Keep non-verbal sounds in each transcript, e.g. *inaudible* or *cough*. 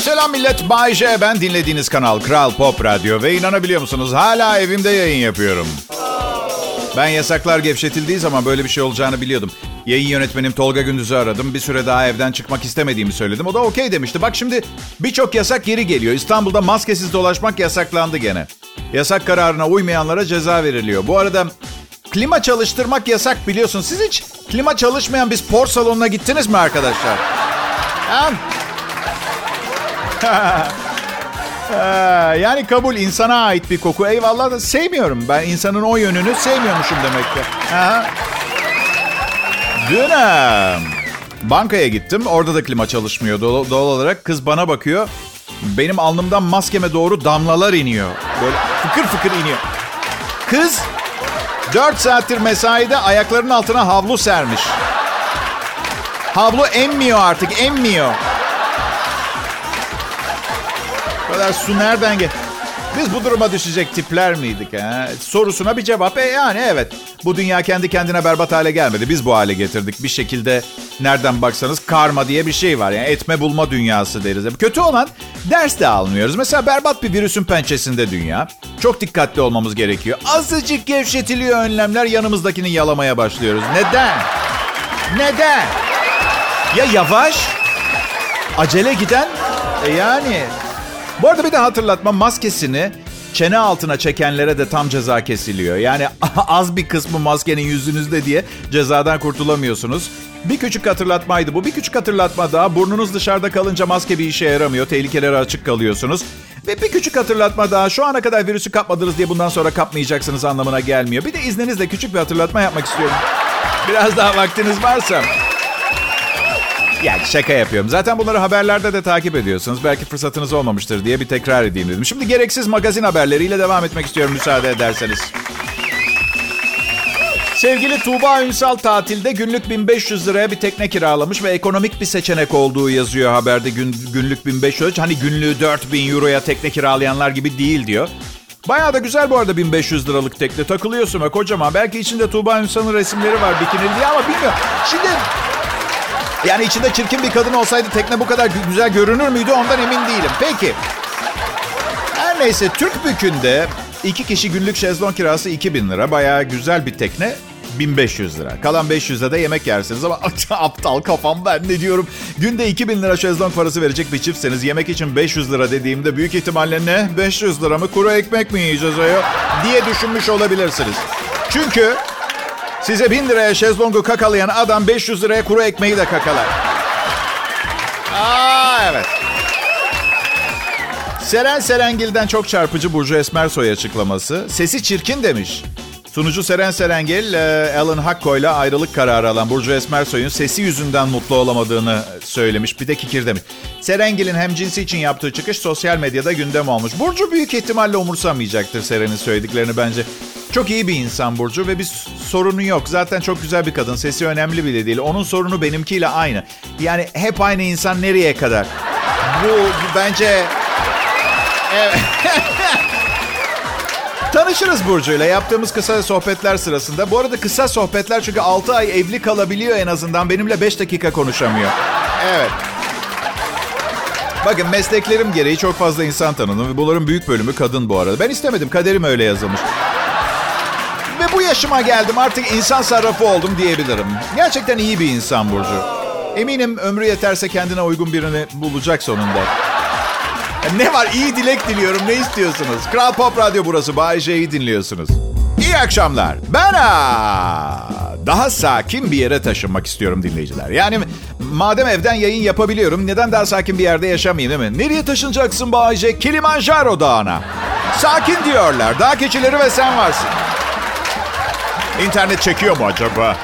Selam millet, Bay J. Ben dinlediğiniz kanal Kral Pop Radyo ve inanabiliyor musunuz hala evimde yayın yapıyorum. Ben yasaklar gevşetildiği zaman böyle bir şey olacağını biliyordum. Yayın yönetmenim Tolga Gündüz'ü aradım. Bir süre daha evden çıkmak istemediğimi söyledim. O da okey demişti. Bak şimdi birçok yasak geri geliyor. İstanbul'da maskesiz dolaşmak yasaklandı gene. Yasak kararına uymayanlara ceza veriliyor. Bu arada klima çalıştırmak yasak biliyorsun. Siz hiç klima çalışmayan bir spor salonuna gittiniz mi arkadaşlar? Ha? Yani kabul insana ait bir koku. Eyvallah da sevmiyorum. Ben insanın o yönünü sevmiyormuşum demek ki. Aha. Dün bankaya gittim. Orada da klima çalışmıyor doğal, doğal olarak. Kız bana bakıyor. Benim alnımdan maskeme doğru damlalar iniyor. Böyle fıkır fıkır iniyor. Kız 4 saattir mesaide ayaklarının altına havlu sermiş. Havlu emmiyor artık, emmiyor. Kadar su nereden gel? Biz bu duruma düşecek tipler miydik? Ha? Sorusuna bir cevap. E yani evet. Bu dünya kendi kendine berbat hale gelmedi. Biz bu hale getirdik. Bir şekilde nereden baksanız karma diye bir şey var. Yani etme bulma dünyası deriz. Kötü olan ders de almıyoruz. Mesela berbat bir virüsün pençesinde dünya. Çok dikkatli olmamız gerekiyor. Azıcık gevşetiliyor önlemler yanımızdakini yalamaya başlıyoruz. Neden? Neden? Ya yavaş, acele giden e yani bu arada bir de hatırlatma maskesini çene altına çekenlere de tam ceza kesiliyor. Yani *laughs* az bir kısmı maskenin yüzünüzde diye cezadan kurtulamıyorsunuz. Bir küçük hatırlatmaydı bu. Bir küçük hatırlatma daha. Burnunuz dışarıda kalınca maske bir işe yaramıyor. Tehlikelere açık kalıyorsunuz. Ve bir küçük hatırlatma daha. Şu ana kadar virüsü kapmadınız diye bundan sonra kapmayacaksınız anlamına gelmiyor. Bir de izninizle küçük bir hatırlatma yapmak istiyorum. Biraz daha vaktiniz varsa. Yani şaka yapıyorum. Zaten bunları haberlerde de takip ediyorsunuz. Belki fırsatınız olmamıştır diye bir tekrar edeyim dedim. Şimdi gereksiz magazin haberleriyle devam etmek istiyorum müsaade ederseniz. Sevgili Tuğba Ünsal tatilde günlük 1500 liraya bir tekne kiralamış ve ekonomik bir seçenek olduğu yazıyor haberde gün, günlük 1500. Hani günlüğü 4000 euroya tekne kiralayanlar gibi değil diyor. Bayağı da güzel bu arada 1500 liralık tekne. Takılıyorsun ve kocaman. Belki içinde Tuğba Ünsal'ın resimleri var bikinili ama bilmiyorum. Şimdi yani içinde çirkin bir kadın olsaydı tekne bu kadar güzel görünür müydü ondan emin değilim. Peki. Her neyse Türk Bükü'nde iki kişi günlük şezlong kirası 2000 lira. Bayağı güzel bir tekne. 1500 lira. Kalan 500'e de yemek yersiniz ama *laughs* aptal kafam ben ne diyorum. Günde 2000 lira şezlong parası verecek bir çiftseniz yemek için 500 lira dediğimde büyük ihtimalle ne? 500 lira mı kuru ekmek mi yiyeceğiz ayol? diye düşünmüş olabilirsiniz. Çünkü Size 1000 liraya şezlongu kakalayan adam 500 liraya kuru ekmeği de kakalar. Aa evet. Seren Serengil'den çok çarpıcı Burcu Esmersoy açıklaması. Sesi çirkin demiş. Sunucu Seren Serengil, e, Alan Hakko'yla ayrılık kararı alan Burcu Esmersoy'un sesi yüzünden mutlu olamadığını söylemiş. Bir de kikir demiş. Serengil'in hem cinsi için yaptığı çıkış sosyal medyada gündem olmuş. Burcu büyük ihtimalle umursamayacaktır Seren'in söylediklerini bence. Çok iyi bir insan Burcu ve bir sorunu yok. Zaten çok güzel bir kadın. Sesi önemli bile değil. Onun sorunu benimkiyle aynı. Yani hep aynı insan nereye kadar? Bu, bu bence... Evet. *laughs* Tanışırız Burcu'yla. Yaptığımız kısa sohbetler sırasında. Bu arada kısa sohbetler çünkü 6 ay evli kalabiliyor en azından. Benimle 5 dakika konuşamıyor. Evet. Bakın mesleklerim gereği çok fazla insan tanıdım ve bunların büyük bölümü kadın bu arada. Ben istemedim. Kaderim öyle yazılmış. Bu yaşıma geldim artık insan sarrafı oldum diyebilirim. Gerçekten iyi bir insan Burcu. Eminim ömrü yeterse kendine uygun birini bulacak sonunda. Ne var iyi dilek diliyorum ne istiyorsunuz? Kral Pop Radyo burası Bay J'yi dinliyorsunuz. İyi akşamlar. Ben daha sakin bir yere taşınmak istiyorum dinleyiciler. Yani madem evden yayın yapabiliyorum neden daha sakin bir yerde yaşamayayım değil mi? Nereye taşınacaksın Bay J? Kilimanjaro Dağı'na. Sakin diyorlar. Dağ keçileri ve sen varsın. İnternet çekiyor mu acaba?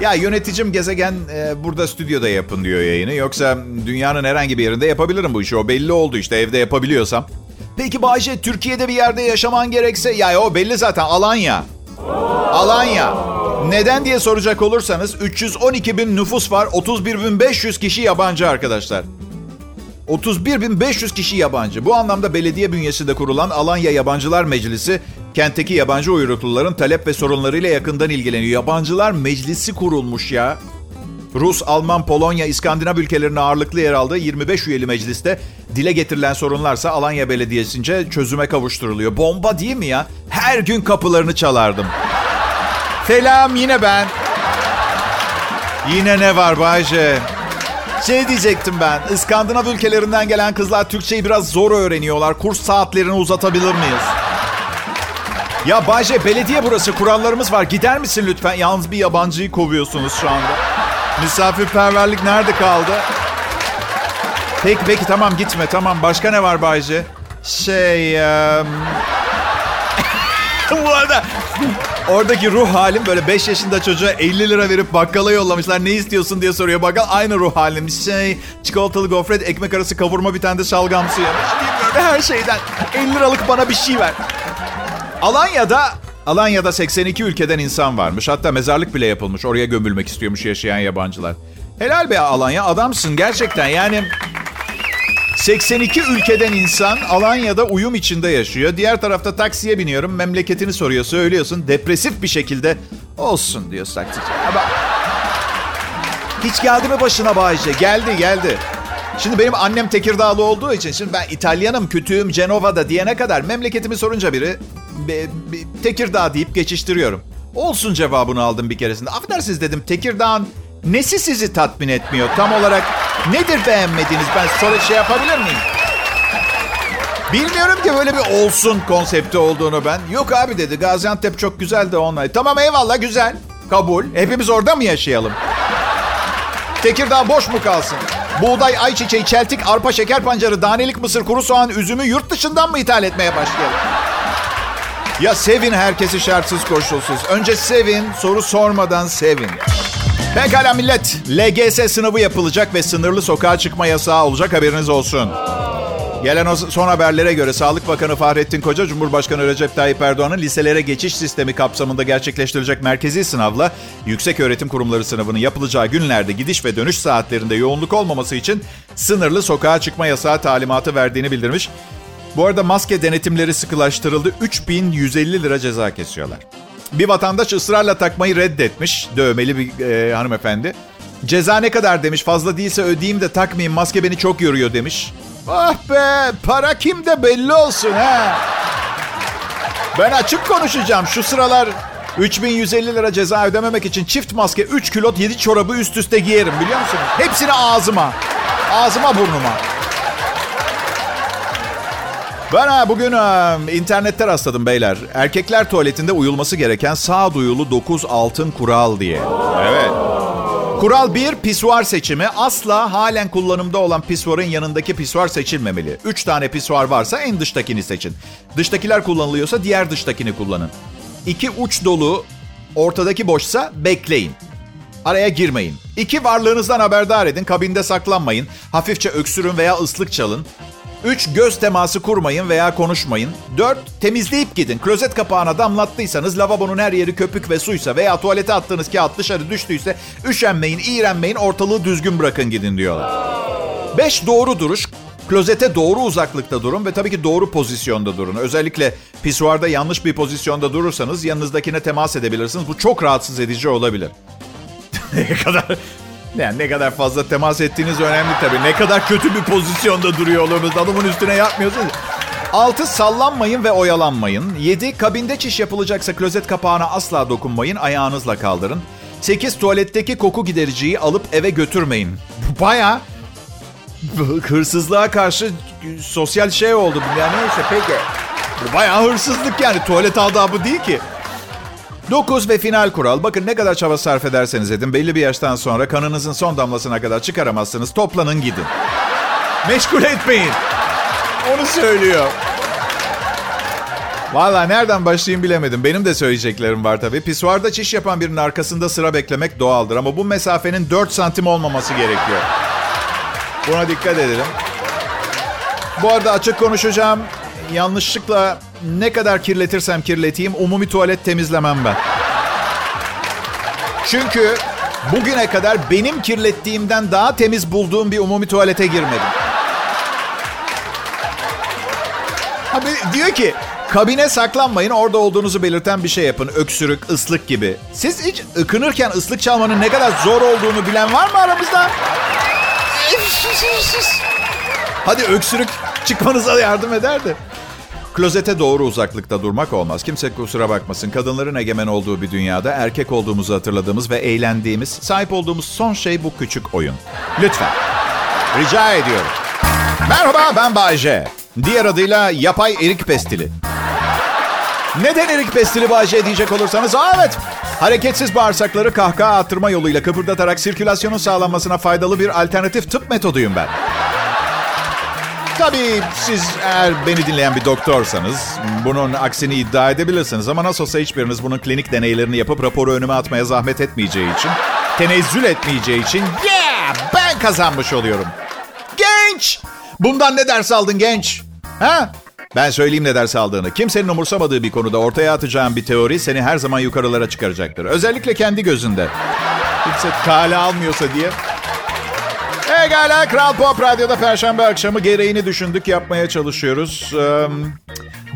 Ya yöneticim gezegen e, burada stüdyoda yapın diyor yayını. Yoksa dünyanın herhangi bir yerinde yapabilirim bu işi. O belli oldu işte evde yapabiliyorsam. Peki Bayce Türkiye'de bir yerde yaşaman gerekse ya o belli zaten Alanya. Alanya. Neden diye soracak olursanız 312 bin nüfus var. 31 bin 500 kişi yabancı arkadaşlar. 31.500 kişi yabancı. Bu anlamda belediye bünyesinde kurulan Alanya Yabancılar Meclisi, kentteki yabancı uyrukluların talep ve sorunlarıyla yakından ilgileniyor. Yabancılar Meclisi kurulmuş ya. Rus, Alman, Polonya, İskandinav ülkelerinin ağırlıklı yer aldığı 25 üyeli mecliste dile getirilen sorunlarsa Alanya Belediyesi'nce çözüme kavuşturuluyor. Bomba değil mi ya? Her gün kapılarını çalardım. Selam yine ben. Yine ne var Bayce? Şey diyecektim ben. İskandinav ülkelerinden gelen kızlar Türkçeyi biraz zor öğreniyorlar. Kurs saatlerini uzatabilir miyiz? Ya Bayce belediye burası. Kurallarımız var. Gider misin lütfen? Yalnız bir yabancıyı kovuyorsunuz şu anda. Misafirperverlik nerede kaldı? Peki peki tamam gitme tamam. Başka ne var Bayce? Şey... Um... *laughs* Bu arada oradaki ruh halim böyle 5 yaşında çocuğa 50 lira verip bakkala yollamışlar. Ne istiyorsun diye soruyor bakkal. Aynı ruh halim. Şey çikolatalı gofret, ekmek arası kavurma bir tane de şalgam suyu. Her şeyden 50 liralık bana bir şey ver. Alanya'da Alanya'da 82 ülkeden insan varmış. Hatta mezarlık bile yapılmış. Oraya gömülmek istiyormuş yaşayan yabancılar. Helal be Alanya adamsın gerçekten. Yani 82 ülkeden insan Alanya'da uyum içinde yaşıyor. Diğer tarafta taksiye biniyorum. Memleketini soruyor, söylüyorsun. Depresif bir şekilde olsun diyor taksici. Ama hiç geldi mi başına Bayce? Geldi, geldi. Şimdi benim annem Tekirdağlı olduğu için şimdi ben İtalyanım, kütüğüm Cenova'da diyene kadar memleketimi sorunca biri be, be, Tekirdağ deyip geçiştiriyorum. Olsun cevabını aldım bir keresinde. Affedersiniz dedim Tekirdağ'ın nesi sizi tatmin etmiyor? Tam olarak nedir beğenmediğiniz? Ben sonra şey yapabilir miyim? Bilmiyorum ki böyle bir olsun konsepti olduğunu ben. Yok abi dedi Gaziantep çok güzel de onunla. Tamam eyvallah güzel. Kabul. Hepimiz orada mı yaşayalım? Tekirdağ boş mu kalsın? Buğday, ayçiçeği, çeltik, arpa, şeker pancarı, danelik mısır, kuru soğan, üzümü yurt dışından mı ithal etmeye başlayalım? Ya sevin herkesi şartsız koşulsuz. Önce sevin, soru sormadan sevin. Pekala millet. LGS sınavı yapılacak ve sınırlı sokağa çıkma yasağı olacak haberiniz olsun. Gelen son haberlere göre Sağlık Bakanı Fahrettin Koca, Cumhurbaşkanı Recep Tayyip Erdoğan'ın liselere geçiş sistemi kapsamında gerçekleştirilecek merkezi sınavla yüksek öğretim kurumları sınavının yapılacağı günlerde gidiş ve dönüş saatlerinde yoğunluk olmaması için sınırlı sokağa çıkma yasağı talimatı verdiğini bildirmiş. Bu arada maske denetimleri sıkılaştırıldı. 3150 lira ceza kesiyorlar. Bir vatandaş ısrarla takmayı reddetmiş. Dövmeli bir e, hanımefendi. Ceza ne kadar demiş. Fazla değilse ödeyeyim de takmayayım. Maske beni çok yoruyor demiş. Ah be para kimde belli olsun ha. Ben açık konuşacağım. Şu sıralar 3150 lira ceza ödememek için çift maske, 3 kilot 7 çorabı üst üste giyerim biliyor musunuz? Hepsini ağzıma. Ağzıma burnuma. Ben ha, bugün ha, internette rastladım beyler. Erkekler tuvaletinde uyulması gereken sağduyulu 9 altın kural diye. Evet. Kural 1, pisuar seçimi. Asla halen kullanımda olan pisuarın yanındaki pisuar seçilmemeli. 3 tane pisuar varsa en dıştakini seçin. Dıştakiler kullanılıyorsa diğer dıştakini kullanın. 2, uç dolu. Ortadaki boşsa bekleyin. Araya girmeyin. İki varlığınızdan haberdar edin. Kabinde saklanmayın. Hafifçe öksürün veya ıslık çalın. 3. Göz teması kurmayın veya konuşmayın. 4. Temizleyip gidin. Klozet kapağına damlattıysanız, lavabonun her yeri köpük ve suysa veya tuvalete attığınız kağıt dışarı düştüyse üşenmeyin, iğrenmeyin, ortalığı düzgün bırakın gidin diyorlar. 5. Doğru duruş. Klozete doğru uzaklıkta durun ve tabii ki doğru pozisyonda durun. Özellikle pisuarda yanlış bir pozisyonda durursanız yanınızdakine temas edebilirsiniz. Bu çok rahatsız edici olabilir. *laughs* ne kadar yani ne kadar fazla temas ettiğiniz önemli tabii. Ne kadar kötü bir pozisyonda duruyor olursunuz. Adamın üstüne yatmıyorsunuz. 6. Sallanmayın ve oyalanmayın. 7. Kabinde çiş yapılacaksa klozet kapağına asla dokunmayın. Ayağınızla kaldırın. 8. Tuvaletteki koku gidericiyi alıp eve götürmeyin. Baya hırsızlığa karşı sosyal şey oldu. Yani neyse peki. Bu bayağı hırsızlık yani. Tuvalet adabı değil ki. 9 ve final kural. Bakın ne kadar çaba sarf ederseniz edin belli bir yaştan sonra kanınızın son damlasına kadar çıkaramazsınız. Toplanın gidin. Meşgul etmeyin. Onu söylüyor. Valla nereden başlayayım bilemedim. Benim de söyleyeceklerim var tabii. Pisuarda çiş yapan birinin arkasında sıra beklemek doğaldır. Ama bu mesafenin 4 santim olmaması gerekiyor. Buna dikkat edelim. Bu arada açık konuşacağım. Yanlışlıkla ne kadar kirletirsem kirleteyim umumi tuvalet temizlemem ben. Çünkü bugüne kadar benim kirlettiğimden daha temiz bulduğum bir umumi tuvalete girmedim. Abi diyor ki Kabine saklanmayın. Orada olduğunuzu belirten bir şey yapın. Öksürük, ıslık gibi. Siz hiç ıkınırken ıslık çalmanın ne kadar zor olduğunu bilen var mı aramızda? *laughs* Hadi öksürük çıkmanıza yardım ederdi. Klozete doğru uzaklıkta durmak olmaz. Kimse kusura bakmasın. Kadınların egemen olduğu bir dünyada erkek olduğumuzu hatırladığımız ve eğlendiğimiz, sahip olduğumuz son şey bu küçük oyun. Lütfen. Rica ediyorum. Merhaba ben Bayce. Diğer adıyla yapay erik pestili. Neden erik pestili Bayce diyecek olursanız, Aa, evet. Hareketsiz bağırsakları kahkaha attırma yoluyla kıpırdatarak sirkülasyonun sağlanmasına faydalı bir alternatif tıp metoduyum ben. Tabii siz eğer beni dinleyen bir doktorsanız bunun aksini iddia edebilirsiniz. Ama nasıl olsa hiçbiriniz bunun klinik deneylerini yapıp raporu önüme atmaya zahmet etmeyeceği için, tenezzül etmeyeceği için yeah ben kazanmış oluyorum. Genç! Bundan ne ders aldın genç? Ha? Ben söyleyeyim ne ders aldığını. Kimsenin umursamadığı bir konuda ortaya atacağım bir teori seni her zaman yukarılara çıkaracaktır. Özellikle kendi gözünde. Kimse kale almıyorsa diye. Egala Kral Pop Radyo'da Perşembe akşamı gereğini düşündük yapmaya çalışıyoruz. Ee,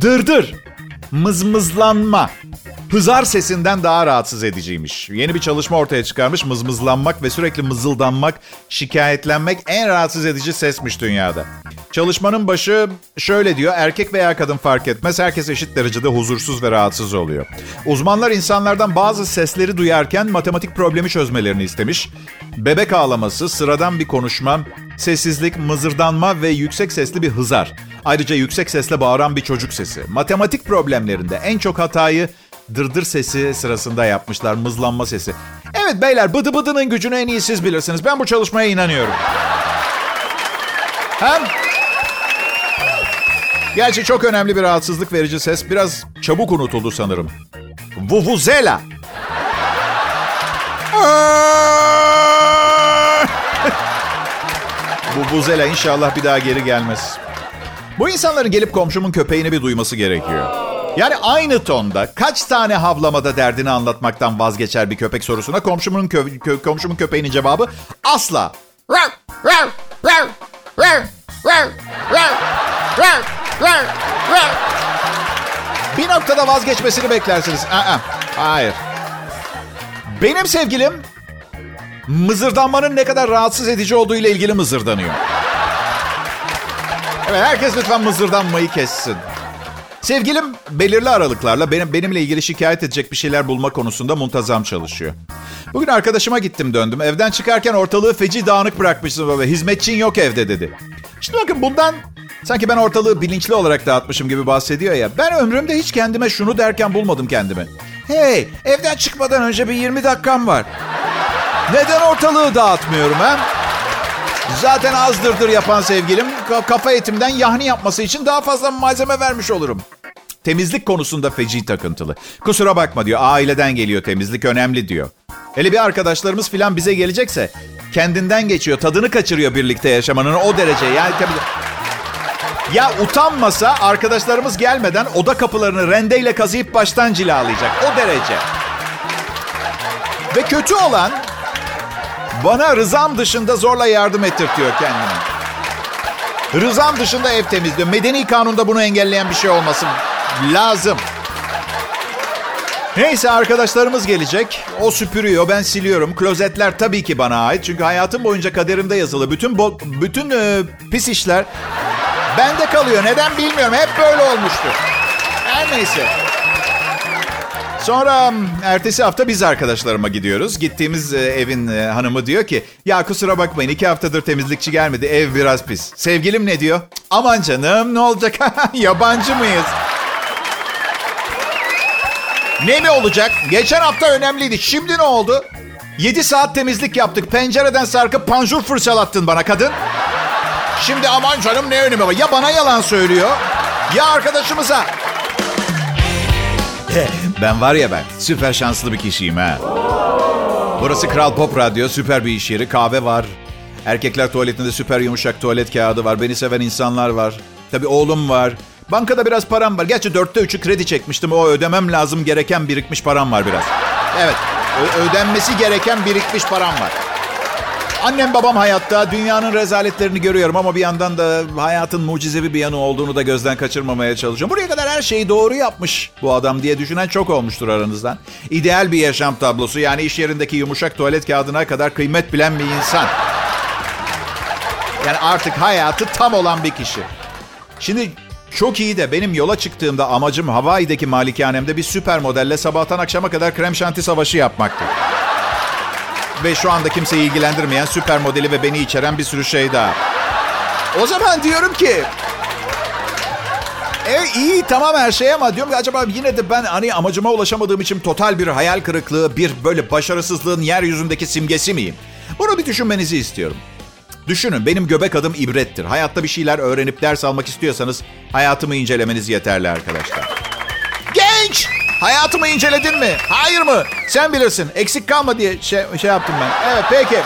dırdır, mızmızlanma. Hızar sesinden daha rahatsız ediciymiş. Yeni bir çalışma ortaya çıkarmış. Mızmızlanmak ve sürekli mızıldanmak, şikayetlenmek en rahatsız edici sesmiş dünyada. Çalışmanın başı şöyle diyor. Erkek veya kadın fark etmez. Herkes eşit derecede huzursuz ve rahatsız oluyor. Uzmanlar insanlardan bazı sesleri duyarken matematik problemi çözmelerini istemiş. Bebek ağlaması, sıradan bir konuşma, sessizlik, mızırdanma ve yüksek sesli bir hızar. Ayrıca yüksek sesle bağıran bir çocuk sesi. Matematik problemlerinde en çok hatayı dırdır sesi sırasında yapmışlar. Mızlanma sesi. Evet beyler bıdı bıdının gücünü en iyi siz bilirsiniz. Ben bu çalışmaya inanıyorum. Hem Gerçi çok önemli bir rahatsızlık verici ses. Biraz çabuk unutuldu sanırım. Vuvuzela. *laughs* Vuvuzela inşallah bir daha geri gelmez. Bu insanların gelip komşumun köpeğini bir duyması gerekiyor. Yani aynı tonda kaç tane havlamada derdini anlatmaktan vazgeçer bir köpek sorusuna komşumun kö- kö- komşumun köpeğinin cevabı asla. Bir noktada vazgeçmesini beklersiniz. Aa, hayır. Benim sevgilim mızırdanmanın ne kadar rahatsız edici olduğu ile ilgili mızırdanıyor. Evet, herkes lütfen mızırdanmayı kessin. Sevgilim belirli aralıklarla benim benimle ilgili şikayet edecek bir şeyler bulma konusunda muntazam çalışıyor. Bugün arkadaşıma gittim döndüm. Evden çıkarken ortalığı feci dağınık bırakmışsın ve hizmetçin yok evde dedi. Şimdi bakın bundan sanki ben ortalığı bilinçli olarak dağıtmışım gibi bahsediyor ya. Ben ömrümde hiç kendime şunu derken bulmadım kendimi. Hey evden çıkmadan önce bir 20 dakikam var. Neden ortalığı dağıtmıyorum ha? Zaten azdırdır yapan sevgilim kafa etimden yahni yapması için daha fazla malzeme vermiş olurum. Temizlik konusunda feci takıntılı. Kusura bakma diyor aileden geliyor temizlik önemli diyor. Hele bir arkadaşlarımız filan bize gelecekse kendinden geçiyor tadını kaçırıyor birlikte yaşamanın o derece. Yani tabii ya utanmasa arkadaşlarımız gelmeden oda kapılarını rendeyle kazıyıp baştan cilalayacak. O derece. Ve kötü olan bana rızam dışında zorla yardım ettirtiyor kendini. Rızam dışında ev temizliyor. Medeni kanunda bunu engelleyen bir şey olması lazım. Neyse arkadaşlarımız gelecek. O süpürüyor, ben siliyorum. Klozetler tabii ki bana ait. Çünkü hayatım boyunca kaderimde yazılı. Bütün bo- bütün e, pis işler bende kalıyor. Neden bilmiyorum. Hep böyle olmuştu. Her neyse. Sonra ertesi hafta biz arkadaşlarıma gidiyoruz. Gittiğimiz e, evin e, hanımı diyor ki... Ya kusura bakmayın iki haftadır temizlikçi gelmedi. Ev biraz pis. Sevgilim ne diyor? Aman canım ne olacak? *laughs* Yabancı mıyız? Ne mi olacak? Geçen hafta önemliydi. Şimdi ne oldu? 7 saat temizlik yaptık. Pencereden sarkıp panjur fırçalattın bana kadın. Şimdi aman canım ne önemi var? Ya bana yalan söylüyor ya arkadaşımıza. Ben var ya ben süper şanslı bir kişiyim ha. Burası Kral Pop Radyo. Süper bir iş yeri. Kahve var. Erkekler tuvaletinde süper yumuşak tuvalet kağıdı var. Beni seven insanlar var. Tabii oğlum var. Bankada biraz param var. Gerçi dörtte üçü kredi çekmiştim. O ödemem lazım gereken birikmiş param var biraz. Evet. Ödenmesi gereken birikmiş param var. Annem babam hayatta. Dünyanın rezaletlerini görüyorum ama bir yandan da hayatın mucizevi bir yanı olduğunu da gözden kaçırmamaya çalışıyorum. Buraya kadar her şeyi doğru yapmış bu adam diye düşünen çok olmuştur aranızdan. İdeal bir yaşam tablosu yani iş yerindeki yumuşak tuvalet kağıdına kadar kıymet bilen bir insan. Yani artık hayatı tam olan bir kişi. Şimdi çok iyi de benim yola çıktığımda amacım Hawaii'deki malikanemde bir süper modelle sabahtan akşama kadar krem şanti savaşı yapmaktı. Ve şu anda kimseyi ilgilendirmeyen süper modeli ve beni içeren bir sürü şey daha. O zaman diyorum ki... E iyi tamam her şey ama diyorum ki acaba yine de ben hani amacıma ulaşamadığım için total bir hayal kırıklığı, bir böyle başarısızlığın yeryüzündeki simgesi miyim? Bunu bir düşünmenizi istiyorum. Düşünün benim göbek adım ibrettir. Hayatta bir şeyler öğrenip ders almak istiyorsanız hayatımı incelemeniz yeterli arkadaşlar. Genç! Hayatımı inceledin mi? Hayır mı? Sen bilirsin. Eksik kalma diye şey, şey yaptım ben. Evet peki.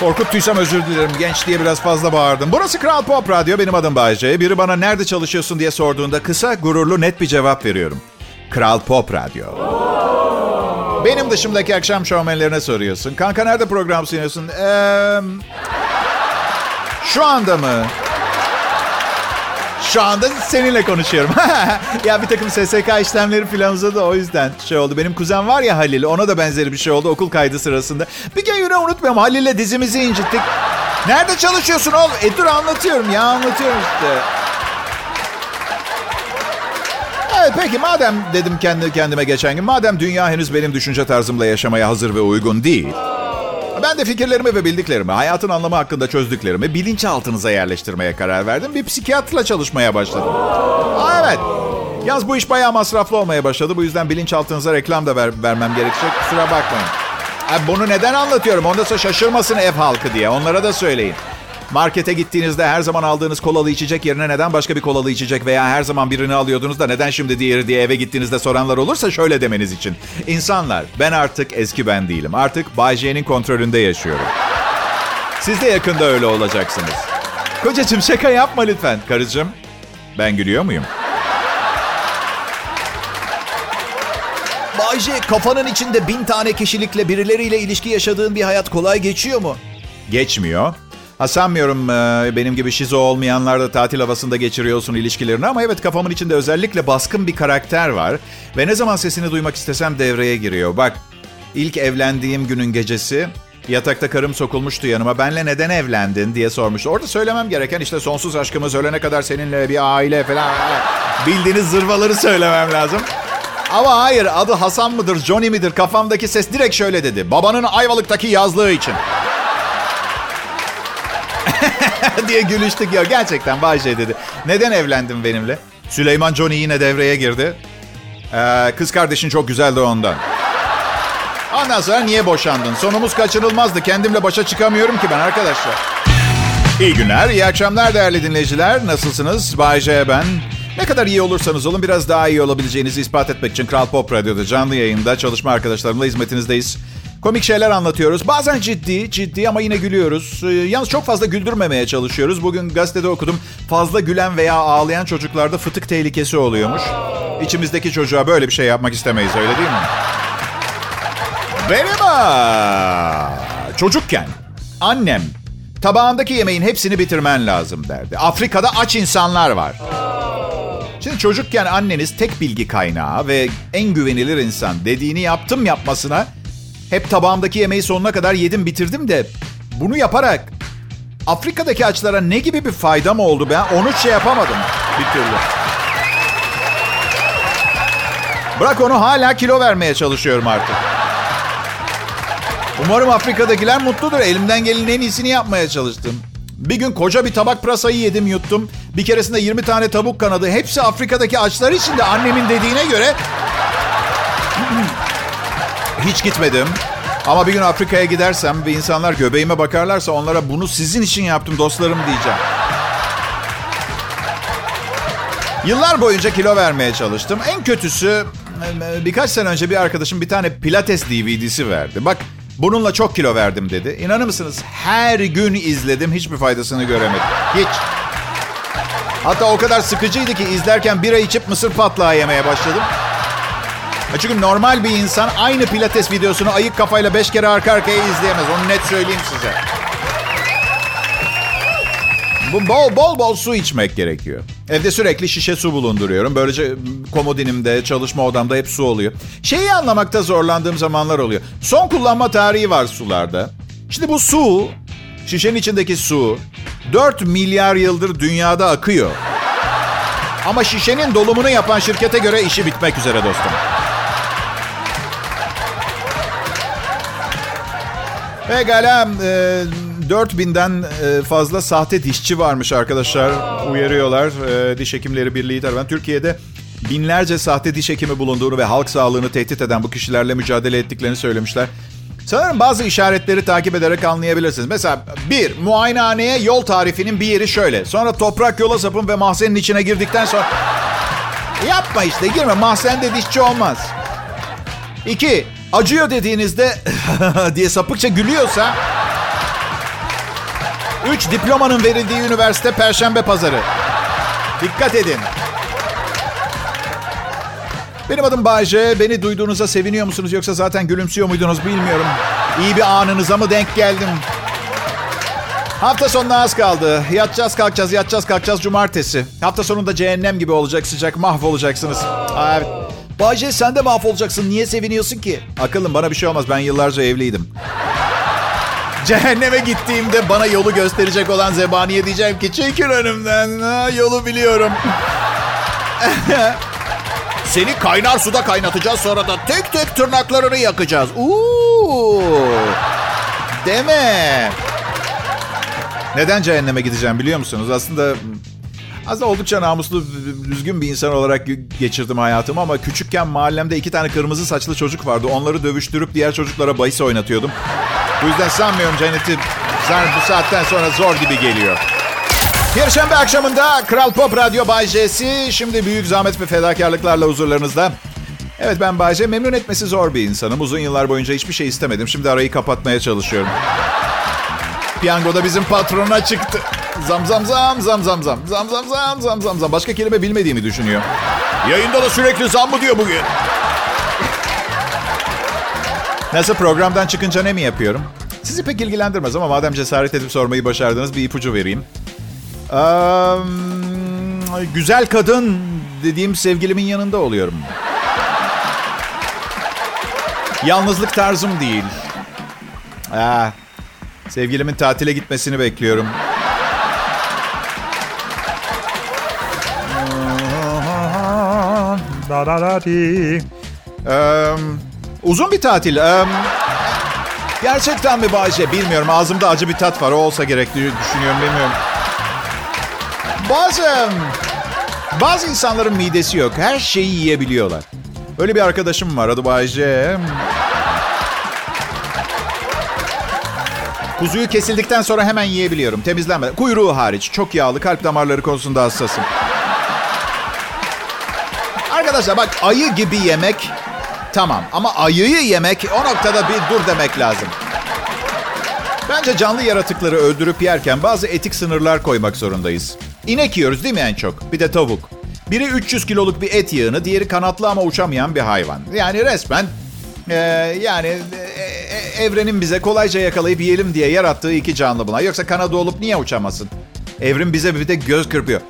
Korkuttuysam özür dilerim. Genç diye biraz fazla bağırdım. Burası Kral Pop Radyo. Benim adım Bayce. Biri bana nerede çalışıyorsun diye sorduğunda kısa, gururlu, net bir cevap veriyorum. Kral Pop Radyo. Benim dışımdaki akşam şovmenlerine soruyorsun. Kanka nerede program sunuyorsun? Ee, şu anda mı? Şu anda seninle konuşuyorum. *laughs* ya bir takım SSK işlemleri falan uzadı o yüzden şey oldu. Benim kuzen var ya Halil ona da benzeri bir şey oldu okul kaydı sırasında. Bir gün yine unutmuyorum Halil'le dizimizi incittik. Nerede çalışıyorsun oğlum? E dur anlatıyorum ya anlatıyorum işte. Evet peki madem dedim kendi kendime geçen gün madem dünya henüz benim düşünce tarzımla yaşamaya hazır ve uygun değil. Ben de fikirlerimi ve bildiklerimi, hayatın anlamı hakkında çözdüklerimi bilinçaltınıza yerleştirmeye karar verdim. Bir psikiyatrla çalışmaya başladım. Aa, evet. Yalnız bu iş bayağı masraflı olmaya başladı. Bu yüzden bilinçaltınıza reklam da ver, vermem gerekecek. Kusura bakmayın. Bunu neden anlatıyorum? Onda sonra şaşırmasın ev halkı diye. Onlara da söyleyin. Markete gittiğinizde her zaman aldığınız kolalı içecek yerine neden başka bir kolalı içecek veya her zaman birini alıyordunuz da neden şimdi diğeri diye eve gittiğinizde soranlar olursa şöyle demeniz için. İnsanlar ben artık eski ben değilim. Artık Bay J'nin kontrolünde yaşıyorum. Siz de yakında öyle olacaksınız. Kocacığım şaka yapma lütfen. Karıcığım ben gülüyor muyum? Bay J, kafanın içinde bin tane kişilikle birileriyle ilişki yaşadığın bir hayat kolay geçiyor mu? Geçmiyor. Ha sanmıyorum e, benim gibi şizo olmayanlar da tatil havasında geçiriyorsun ilişkilerini ama evet kafamın içinde özellikle baskın bir karakter var. Ve ne zaman sesini duymak istesem devreye giriyor. Bak ilk evlendiğim günün gecesi yatakta karım sokulmuştu yanıma. Benle neden evlendin diye sormuştu. Orada söylemem gereken işte sonsuz aşkımız ölene kadar seninle bir aile falan bildiğiniz zırvaları söylemem lazım. Ama hayır adı Hasan mıdır Johnny midir kafamdaki ses direkt şöyle dedi. Babanın Ayvalık'taki yazlığı için. *laughs* diye gülüştük ya. Gerçekten Bayce dedi. Neden evlendin benimle? Süleyman Johnny yine devreye girdi. Ee, kız kardeşin çok güzeldi ondan. Ondan sonra niye boşandın? Sonumuz kaçırılmazdı. Kendimle başa çıkamıyorum ki ben arkadaşlar. İyi günler, iyi akşamlar değerli dinleyiciler. Nasılsınız? Bayce ben. Ne kadar iyi olursanız olun biraz daha iyi olabileceğinizi ispat etmek için Kral Pop Radyo'da canlı yayında çalışma arkadaşlarımla hizmetinizdeyiz. Komik şeyler anlatıyoruz. Bazen ciddi, ciddi ama yine gülüyoruz. Ee, yalnız çok fazla güldürmemeye çalışıyoruz. Bugün gazetede okudum. Fazla gülen veya ağlayan çocuklarda fıtık tehlikesi oluyormuş. İçimizdeki çocuğa böyle bir şey yapmak istemeyiz öyle değil mi? Benim aa, çocukken annem tabağındaki yemeğin hepsini bitirmen lazım derdi. Afrika'da aç insanlar var. Şimdi çocukken anneniz tek bilgi kaynağı ve en güvenilir insan dediğini yaptım yapmasına hep tabağımdaki yemeği sonuna kadar yedim bitirdim de bunu yaparak Afrika'daki açlara ne gibi bir faydam oldu ben onu şey yapamadım bir türlü. Bırak onu hala kilo vermeye çalışıyorum artık. Umarım Afrika'dakiler mutludur. Elimden gelenin en iyisini yapmaya çalıştım. Bir gün koca bir tabak pırasayı yedim yuttum. Bir keresinde 20 tane tavuk kanadı. Hepsi Afrika'daki açlar içinde annemin dediğine göre *clears throat* hiç gitmedim. Ama bir gün Afrika'ya gidersem ve insanlar göbeğime bakarlarsa onlara bunu sizin için yaptım dostlarım diyeceğim. Yıllar boyunca kilo vermeye çalıştım. En kötüsü birkaç sene önce bir arkadaşım bir tane pilates DVD'si verdi. Bak bununla çok kilo verdim dedi. İnanır mısınız? Her gün izledim. Hiçbir faydasını göremedim. Hiç. Hatta o kadar sıkıcıydı ki izlerken bira içip mısır patlağı yemeye başladım. Çünkü normal bir insan aynı pilates videosunu ayık kafayla beş kere arka arkaya izleyemez. Onu net söyleyeyim size. Bu bol bol bol su içmek gerekiyor. Evde sürekli şişe su bulunduruyorum. Böylece komodinimde, çalışma odamda hep su oluyor. Şeyi anlamakta zorlandığım zamanlar oluyor. Son kullanma tarihi var sularda. Şimdi bu su, şişenin içindeki su 4 milyar yıldır dünyada akıyor. Ama şişenin dolumunu yapan şirkete göre işi bitmek üzere dostum. Pekala, e, 4000'den e, fazla sahte dişçi varmış arkadaşlar. Uyarıyorlar e, Diş Hekimleri Birliği tarafından. Türkiye'de binlerce sahte diş hekimi bulunduğunu ve halk sağlığını tehdit eden bu kişilerle mücadele ettiklerini söylemişler. Sanırım bazı işaretleri takip ederek anlayabilirsiniz. Mesela bir, muayenehaneye yol tarifinin bir yeri şöyle. Sonra toprak yola sapın ve mahzenin içine girdikten sonra... Yapma işte girme mahzende dişçi olmaz. İki, acıyor dediğinizde *laughs* diye sapıkça gülüyorsa... Üç, diplomanın verildiği üniversite Perşembe Pazarı. Dikkat edin. Benim adım Bayce. Beni duyduğunuza seviniyor musunuz yoksa zaten gülümsüyor muydunuz bilmiyorum. İyi bir anınıza mı denk geldim? Hafta sonuna az kaldı. Yatacağız kalkacağız, yatacağız kalkacağız cumartesi. Hafta sonunda cehennem gibi olacak sıcak, mahvolacaksınız. Aa, evet. Bayce sen de mahvolacaksın. Niye seviniyorsun ki? Akıllım bana bir şey olmaz. Ben yıllarca evliydim. Cehenneme gittiğimde bana yolu gösterecek olan zebaniye diyeceğim ki çekil önümden. Ha, yolu biliyorum. *laughs* Seni kaynar suda kaynatacağız sonra da tek tek tırnaklarını yakacağız. Uuu. Deme. Neden cehenneme gideceğim biliyor musunuz? Aslında aslında oldukça namuslu, düzgün bir insan olarak geçirdim hayatımı ama küçükken mahallemde iki tane kırmızı saçlı çocuk vardı. Onları dövüştürüp diğer çocuklara bahis oynatıyordum. Bu yüzden sanmıyorum cenneti bu saatten sonra zor gibi geliyor. Perşembe akşamında Kral Pop Radyo Bay J'si şimdi büyük zahmet ve fedakarlıklarla huzurlarınızda. Evet ben Bay J. Memnun etmesi zor bir insanım. Uzun yıllar boyunca hiçbir şey istemedim. Şimdi arayı kapatmaya çalışıyorum. Piyangoda bizim patrona çıktı. Zam zam zam zam zam zam. Zam zam zam zam zam zam. Başka kelime bilmediğimi düşünüyor. Yayında da sürekli zam mı diyor bugün? Nasıl programdan çıkınca ne mi yapıyorum? Sizi pek ilgilendirmez ama madem cesaret edip sormayı başardınız bir ipucu vereyim. Ee, güzel kadın dediğim sevgilimin yanında oluyorum. Yalnızlık tarzım değil. Aa, sevgilimin tatile gitmesini bekliyorum. Da da da di. Ee, uzun bir tatil. Ee, gerçekten mi Bayce? Bilmiyorum. Ağzımda acı bir tat var. O olsa gerek düşünüyorum. Bilmiyorum. Bazı bazı insanların midesi yok. Her şeyi yiyebiliyorlar. Öyle bir arkadaşım var. Adı Bayce. Kuzuyu kesildikten sonra hemen yiyebiliyorum. Temizlenmeden. Kuyruğu hariç. Çok yağlı. Kalp damarları konusunda hassasım. Arkadaşlar bak ayı gibi yemek tamam. Ama ayıyı yemek o noktada bir dur demek lazım. Bence canlı yaratıkları öldürüp yerken bazı etik sınırlar koymak zorundayız. İnek yiyoruz değil mi en çok? Bir de tavuk. Biri 300 kiloluk bir et yığını, diğeri kanatlı ama uçamayan bir hayvan. Yani resmen e, yani e, e, evrenin bize kolayca yakalayıp yiyelim diye yarattığı iki canlı bunlar. Yoksa kanadı olup niye uçamasın? Evrim bize bir de göz kırpıyor.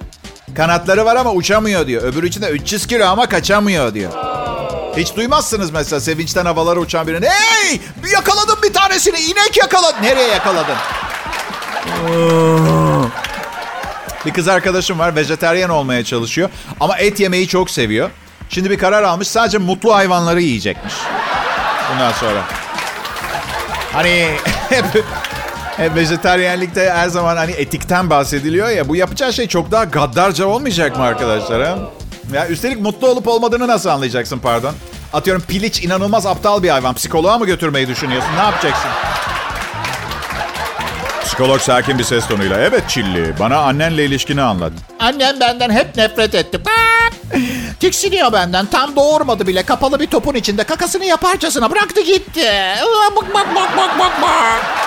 Kanatları var ama uçamıyor diyor. Öbürü için de 300 kilo ama kaçamıyor diyor. Hiç duymazsınız mesela sevinçten havalara uçan birini. Hey! Yakaladım bir tanesini. İnek yakaladım. Nereye yakaladın? Bir kız arkadaşım var vejeteryan olmaya çalışıyor. Ama et yemeyi çok seviyor. Şimdi bir karar almış sadece mutlu hayvanları yiyecekmiş. Bundan sonra. Hani *laughs* hep, hep vejeteryenlikte her zaman hani etikten bahsediliyor ya. Bu yapacağı şey çok daha gaddarca olmayacak mı arkadaşlar? Ha? Ya üstelik mutlu olup olmadığını nasıl anlayacaksın pardon? Atıyorum piliç inanılmaz aptal bir hayvan. Psikoloğa mı götürmeyi düşünüyorsun? Ne yapacaksın? Psikolog sakin bir ses tonuyla. Evet Çilli, bana annenle ilişkini anlat. Annem benden hep nefret etti. Tiksiniyor benden. Tam doğurmadı bile. Kapalı bir topun içinde kakasını yaparcasına bıraktı gitti. Bak bak bak bak bak bak.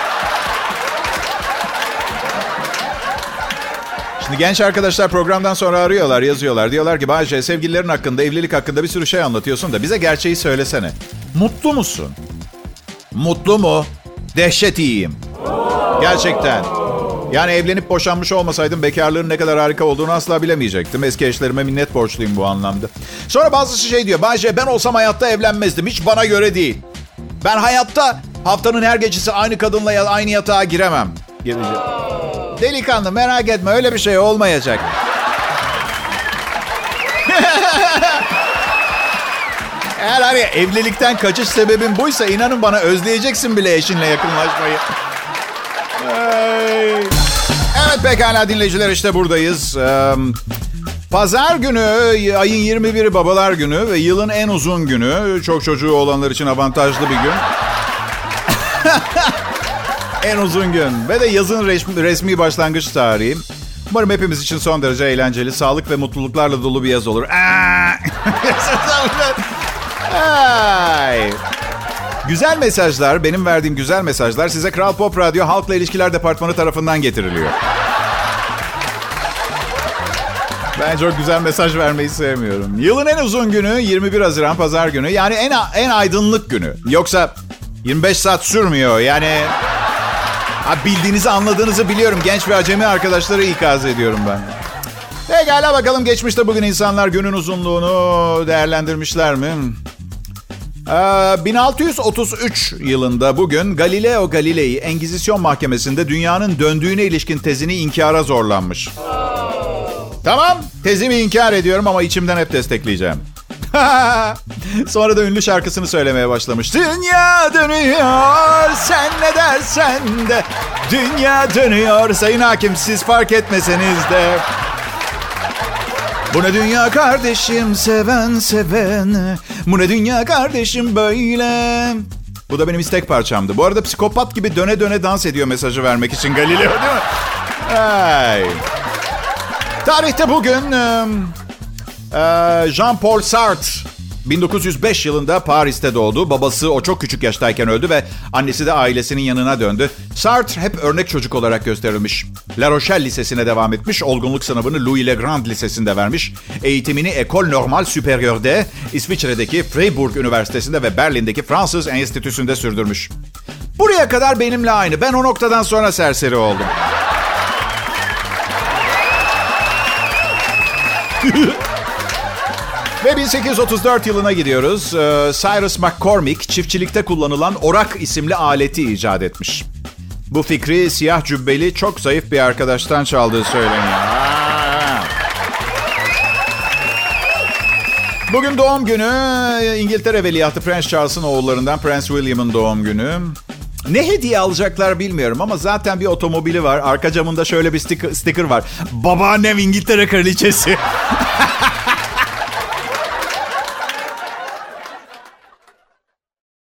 Şimdi genç arkadaşlar programdan sonra arıyorlar, yazıyorlar. Diyorlar ki Bayce sevgililerin hakkında, evlilik hakkında bir sürü şey anlatıyorsun da bize gerçeği söylesene. Mutlu musun? Mutlu mu? Dehşet iyiyim. Gerçekten. Yani evlenip boşanmış olmasaydım bekarlığın ne kadar harika olduğunu asla bilemeyecektim. Eski eşlerime minnet borçluyum bu anlamda. Sonra bazısı şey diyor. Bayce ben olsam hayatta evlenmezdim. Hiç bana göre değil. Ben hayatta haftanın her gecesi aynı kadınla aynı yatağa giremem. Gireceğim. Delikanlı merak etme öyle bir şey olmayacak. *laughs* Eğer hani evlilikten kaçış sebebin buysa inanın bana özleyeceksin bile eşinle yakınlaşmayı. Ay. Evet pekala dinleyiciler işte buradayız. Pazar günü ayın 21'i babalar günü ve yılın en uzun günü. Çok çocuğu olanlar için avantajlı bir gün. *laughs* en uzun gün ve de yazın resmi, resmi başlangıç tarihi. Umarım hepimiz için son derece eğlenceli, sağlık ve mutluluklarla dolu bir yaz olur. *laughs* Güzel mesajlar, benim verdiğim güzel mesajlar size Kral Pop Radyo Halkla İlişkiler Departmanı tarafından getiriliyor. Ben çok güzel mesaj vermeyi sevmiyorum. Yılın en uzun günü 21 Haziran Pazar günü. Yani en en aydınlık günü. Yoksa 25 saat sürmüyor. Yani ha, bildiğinizi anladığınızı biliyorum. Genç ve acemi arkadaşları ikaz ediyorum ben. Pekala bakalım geçmişte bugün insanlar günün uzunluğunu değerlendirmişler mi? Ee, 1633 yılında bugün Galileo Galilei Engizisyon Mahkemesi'nde dünyanın döndüğüne ilişkin tezini inkara zorlanmış. Tamam, tezimi inkar ediyorum ama içimden hep destekleyeceğim. *laughs* Sonra da ünlü şarkısını söylemeye başlamış. Dünya dönüyor, sen ne dersen de. Dünya dönüyor, sayın hakim siz fark etmeseniz de. Bu ne dünya kardeşim, seven seven. Bu ne dünya kardeşim böyle. Bu da benim istek parçamdı. Bu arada psikopat gibi döne döne dans ediyor mesajı vermek için Galileo değil mi? Ay. Tarihte bugün Jean-Paul Sartre 1905 yılında Paris'te doğdu. Babası o çok küçük yaştayken öldü ve annesi de ailesinin yanına döndü. Sartre hep örnek çocuk olarak gösterilmiş. La Rochelle Lisesi'ne devam etmiş. Olgunluk sınavını Louis Le Grand Lisesi'nde vermiş. Eğitimini École Normale Supérieur'de, İsviçre'deki Freiburg Üniversitesi'nde ve Berlin'deki Fransız Enstitüsü'nde sürdürmüş. Buraya kadar benimle aynı. Ben o noktadan sonra serseri oldum. *laughs* Ve 1834 yılına gidiyoruz. Ee, Cyrus McCormick çiftçilikte kullanılan orak isimli aleti icat etmiş. Bu fikri siyah cübbeli çok zayıf bir arkadaştan çaldığı söyleniyor. Bugün doğum günü İngiltere Veliahtı Prens Charles'ın oğullarından Prince William'ın doğum günü. Ne hediye alacaklar bilmiyorum ama zaten bir otomobili var. Arka camında şöyle bir sticker, sticker var. Babaannem İngiltere Kraliçesi. *laughs*